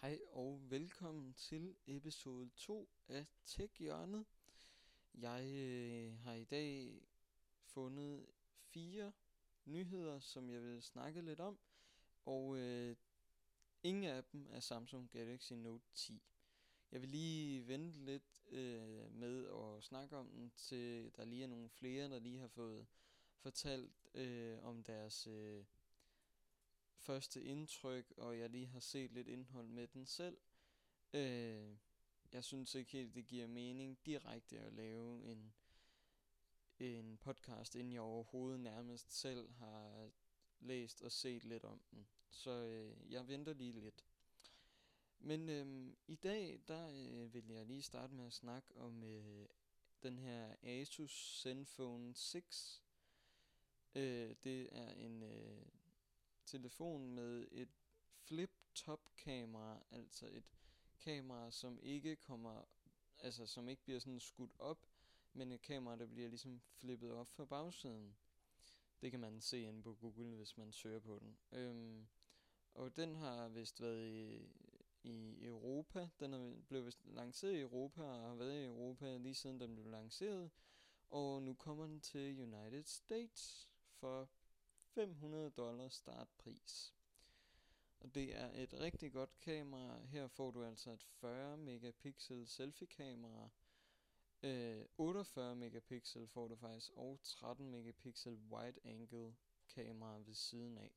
Hej og velkommen til episode 2 af Tech Hjørnet. Jeg øh, har i dag fundet fire nyheder, som jeg vil snakke lidt om, og øh, ingen af dem er Samsung Galaxy Note 10. Jeg vil lige vente lidt øh, med at snakke om den, til der lige er nogle flere, der lige har fået fortalt øh, om deres... Øh, første indtryk, og jeg lige har set lidt indhold med den selv. Øh, jeg synes ikke helt, det giver mening direkte at lave en, en podcast, inden jeg overhovedet nærmest selv har læst og set lidt om den. Så øh, jeg venter lige lidt. Men øh, i dag, der øh, vil jeg lige starte med at snakke om øh, den her Asus Zenfone 6. Øh, det er en øh, telefon med et flip-top kamera, altså et kamera, som ikke kommer, altså som ikke bliver sådan skudt op, men et kamera, der bliver ligesom flippet op fra bagsiden. Det kan man se inde på Google, hvis man søger på den. Øhm, og den har vist været i, i Europa. Den er blevet vist lanceret i Europa og har været i Europa lige siden den blev lanceret. Og nu kommer den til United States for 500 dollars startpris. Og det er et rigtig godt kamera. Her får du altså et 40 megapixel selfie kamera. Øh, 48 megapixel får du faktisk, og 13 megapixel wide angle kamera ved siden af.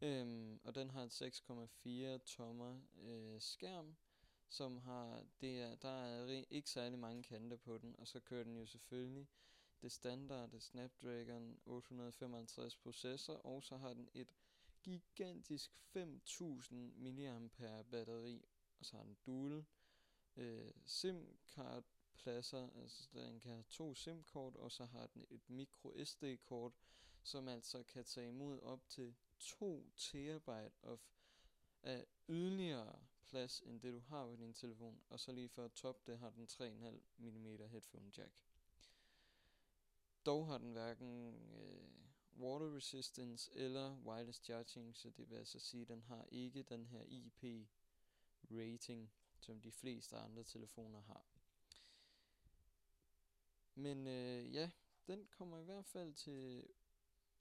Øhm, og den har et 6,4 tommer øh, skærm, som har, det er, der er ikke særlig mange kanter på den, og så kører den jo selvfølgelig det standard Snapdragon 855 processor, og så har den et gigantisk 5000 mAh batteri, og så har den dual øh, SIM-card pladser, altså den kan have to SIM-kort, og så har den et micro SD-kort, som altså kan tage imod op til 2 terabyte of af yderligere plads end det du har på din telefon, og så lige for at top det har den 3,5 mm headphone jack. Dog har den hverken øh, water resistance eller wireless charging, så det vil altså sige, at den har ikke den her IP rating, som de fleste andre telefoner har. Men øh, ja, den kommer i hvert fald til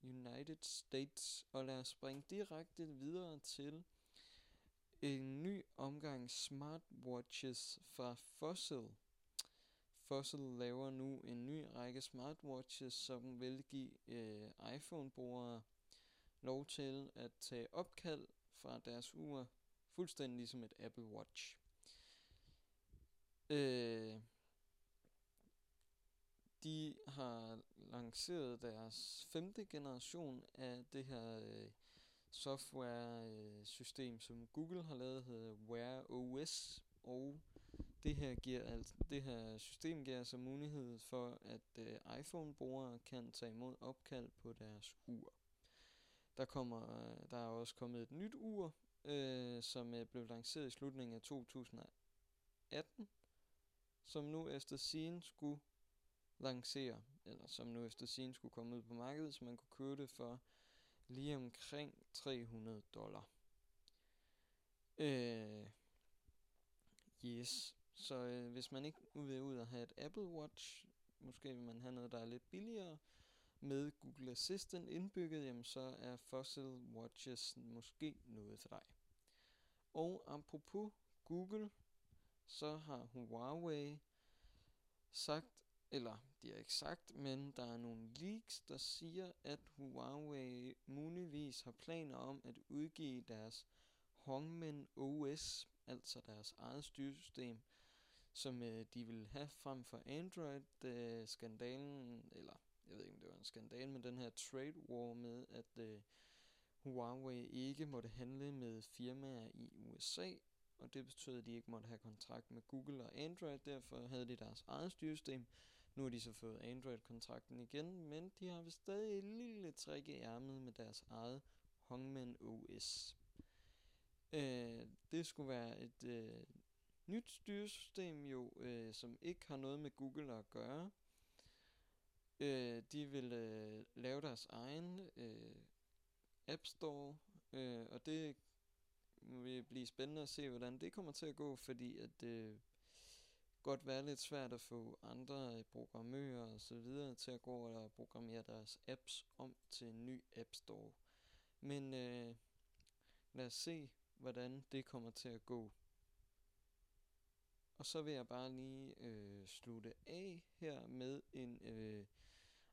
United States, og lad os springe direkte videre til en ny omgang smartwatches fra Fossil. Fossil laver nu en ny række smartwatches, som vil give øh, iPhone-brugere lov til at tage opkald fra deres ur, fuldstændig ligesom et Apple Watch. Øh, de har lanceret deres femte generation af det her øh, software-system, øh, som Google har lavet, hedder Wear OS, og det her, giver, altså, det her system giver altså mulighed for, at øh, iPhone-brugere kan tage imod opkald på deres ur. Der, kommer, øh, der er også kommet et nyt ur, øh, som er blev lanceret i slutningen af 2018, som nu efter sin skulle lancere, eller som nu efter sin skulle komme ud på markedet, så man kunne købe det for lige omkring 300 dollar. Øh, yes. Så øh, hvis man ikke vil ud og have et Apple Watch, måske vil man have noget, der er lidt billigere, med Google Assistant indbygget, jamen så er Fossil Watches måske noget for dig. Og apropos Google, så har Huawei sagt, eller de har ikke sagt, men der er nogle leaks, der siger, at Huawei muligvis har planer om at udgive deres Hongmen OS, altså deres eget styresystem, som øh, de vil have frem for Android. Øh, skandalen, eller jeg ved ikke om det var en skandal, men den her trade war med, at øh, Huawei ikke måtte handle med firmaer i USA, og det betød, at de ikke måtte have kontrakt med Google og Android, derfor havde de deres eget styresystem. Nu har de så fået Android-kontrakten igen, men de har vist stadig et lille træk i ærmet med deres eget Hongmen OS. Øh, det skulle være et øh, nyt styresystem jo, øh, som ikke har noget med Google at gøre. Øh, de vil øh, lave deres egen øh, App Store, øh, og det vil blive spændende at se, hvordan det kommer til at gå, fordi at det øh, godt være lidt svært at få andre øh, programmører og så videre til at gå og programmere deres apps om til en ny App Store. Men øh, lad os se, hvordan det kommer til at gå. Og så vil jeg bare lige øh, slutte af her med en øh,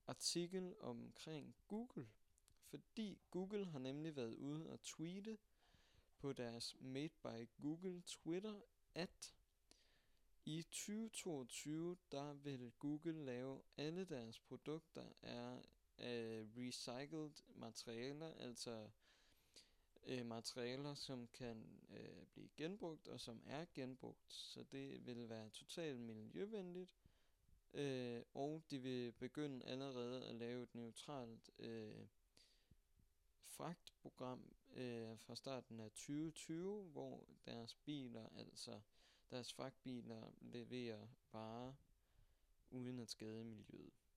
artikel omkring Google. Fordi Google har nemlig været ude og tweete på deres Made by Google Twitter, at i 2022, der vil Google lave alle deres produkter er af recycled materialer, altså øh, materialer, som kan øh, blive genbrugt og som er genbrugt. Så det vil være totalt miljøvenligt. Øh, og de vil begynde allerede at lave et neutralt øh, fragtprogram øh, fra starten af 2020, hvor deres biler, altså deres fragtbiler, leverer bare uden at skade miljøet.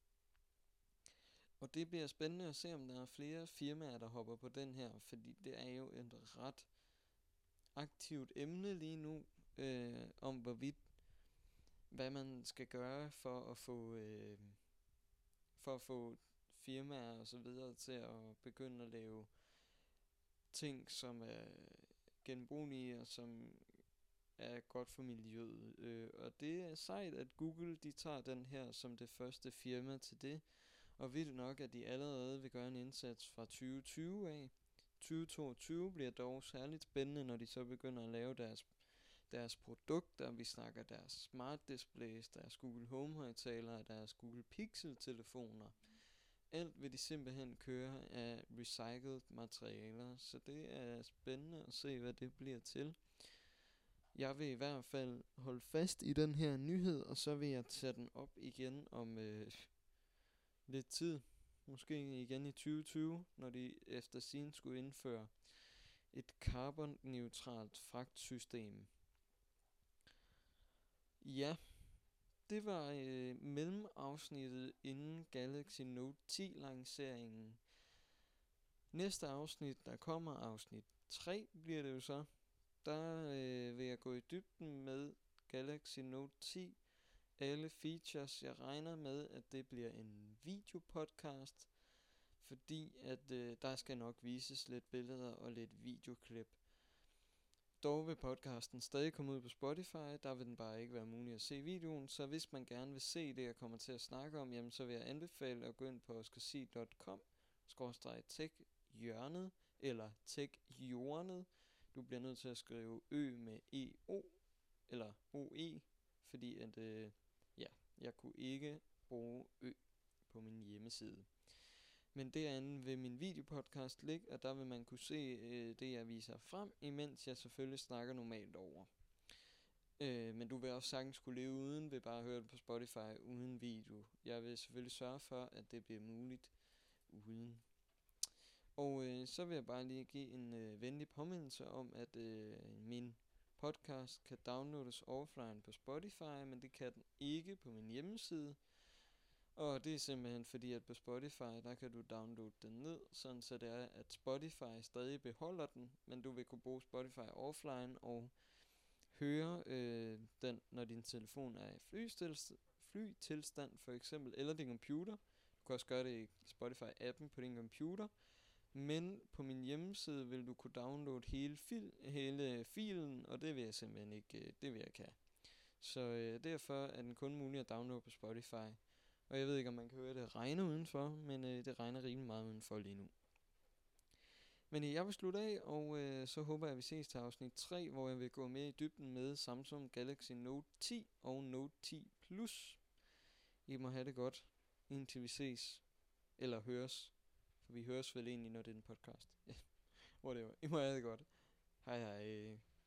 Og det bliver spændende at se, om der er flere firmaer, der hopper på den her, fordi det er jo et ret aktivt emne lige nu, øh, om hvorvidt, hvad man skal gøre for at få, øh, for at få firmaer og så videre til at begynde at lave ting, som er genbrugelige og som er godt for miljøet. Øh, og det er sejt, at Google de tager den her som det første firma til det. Og vildt nok, at de allerede vil gøre en indsats fra 2020 af. 2022 bliver dog særligt spændende, når de så begynder at lave deres, deres produkter. Vi snakker deres smart displays, deres Google Home højtalere, deres Google Pixel telefoner. Alt vil de simpelthen køre af recycled materialer, så det er spændende at se, hvad det bliver til. Jeg vil i hvert fald holde fast i den her nyhed, og så vil jeg tage den op igen om øh, lidt tid. Måske igen i 2020, når de efter sin skulle indføre et karbonneutralt fragtsystem. Ja, det var øh, mellemafsnittet inden Galaxy Note 10 lanceringen. Næste afsnit, der kommer afsnit 3, bliver det jo så. Der øh, vil jeg gå i dybden med Galaxy Note 10 alle features. Jeg regner med, at det bliver en videopodcast, fordi at øh, der skal nok vises lidt billeder og lidt videoklip. Dog vil podcasten stadig komme ud på Spotify, der vil den bare ikke være mulig at se videoen, så hvis man gerne vil se det, jeg kommer til at snakke om, jamen så vil jeg anbefale at gå ind på oscarsi.com, tech hjørnet, eller tech hjørnet. Du bliver nødt til at skrive ø med EO, eller OE, fordi at, øh, jeg kunne ikke bruge ø på min hjemmeside. Men derinde vil min videopodcast ligge, og der vil man kunne se øh, det, jeg viser frem, imens jeg selvfølgelig snakker normalt over. Øh, men du vil også sagtens kunne leve uden, ved bare at høre det på Spotify uden video. Jeg vil selvfølgelig sørge for, at det bliver muligt uden. Og øh, så vil jeg bare lige give en øh, venlig påmindelse om, at øh, min podcast kan downloades offline på Spotify, men det kan den ikke på min hjemmeside. Og det er simpelthen fordi, at på Spotify, der kan du downloade den ned, sådan så det er, at Spotify stadig beholder den, men du vil kunne bruge Spotify offline og høre øh, den, når din telefon er i flytilstand, flytilstand for eksempel, eller din computer. Du kan også gøre det i Spotify-appen på din computer. Men på min hjemmeside vil du kunne downloade hele, fil, hele filen, og det vil jeg simpelthen ikke, øh, det vil jeg ikke have. Så øh, derfor er den kun mulig at downloade på Spotify. Og jeg ved ikke, om man kan høre det regne udenfor, men øh, det regner rimelig meget udenfor lige nu. Men øh, jeg vil slutte af, og øh, så håber jeg, at vi ses til afsnit 3, hvor jeg vil gå mere i dybden med Samsung Galaxy Note 10 og Note 10 Plus. I må have det godt, indtil vi ses, eller høres. For vi høres vel egentlig, når det er en podcast. Whatever. I må have det godt. Hej hej.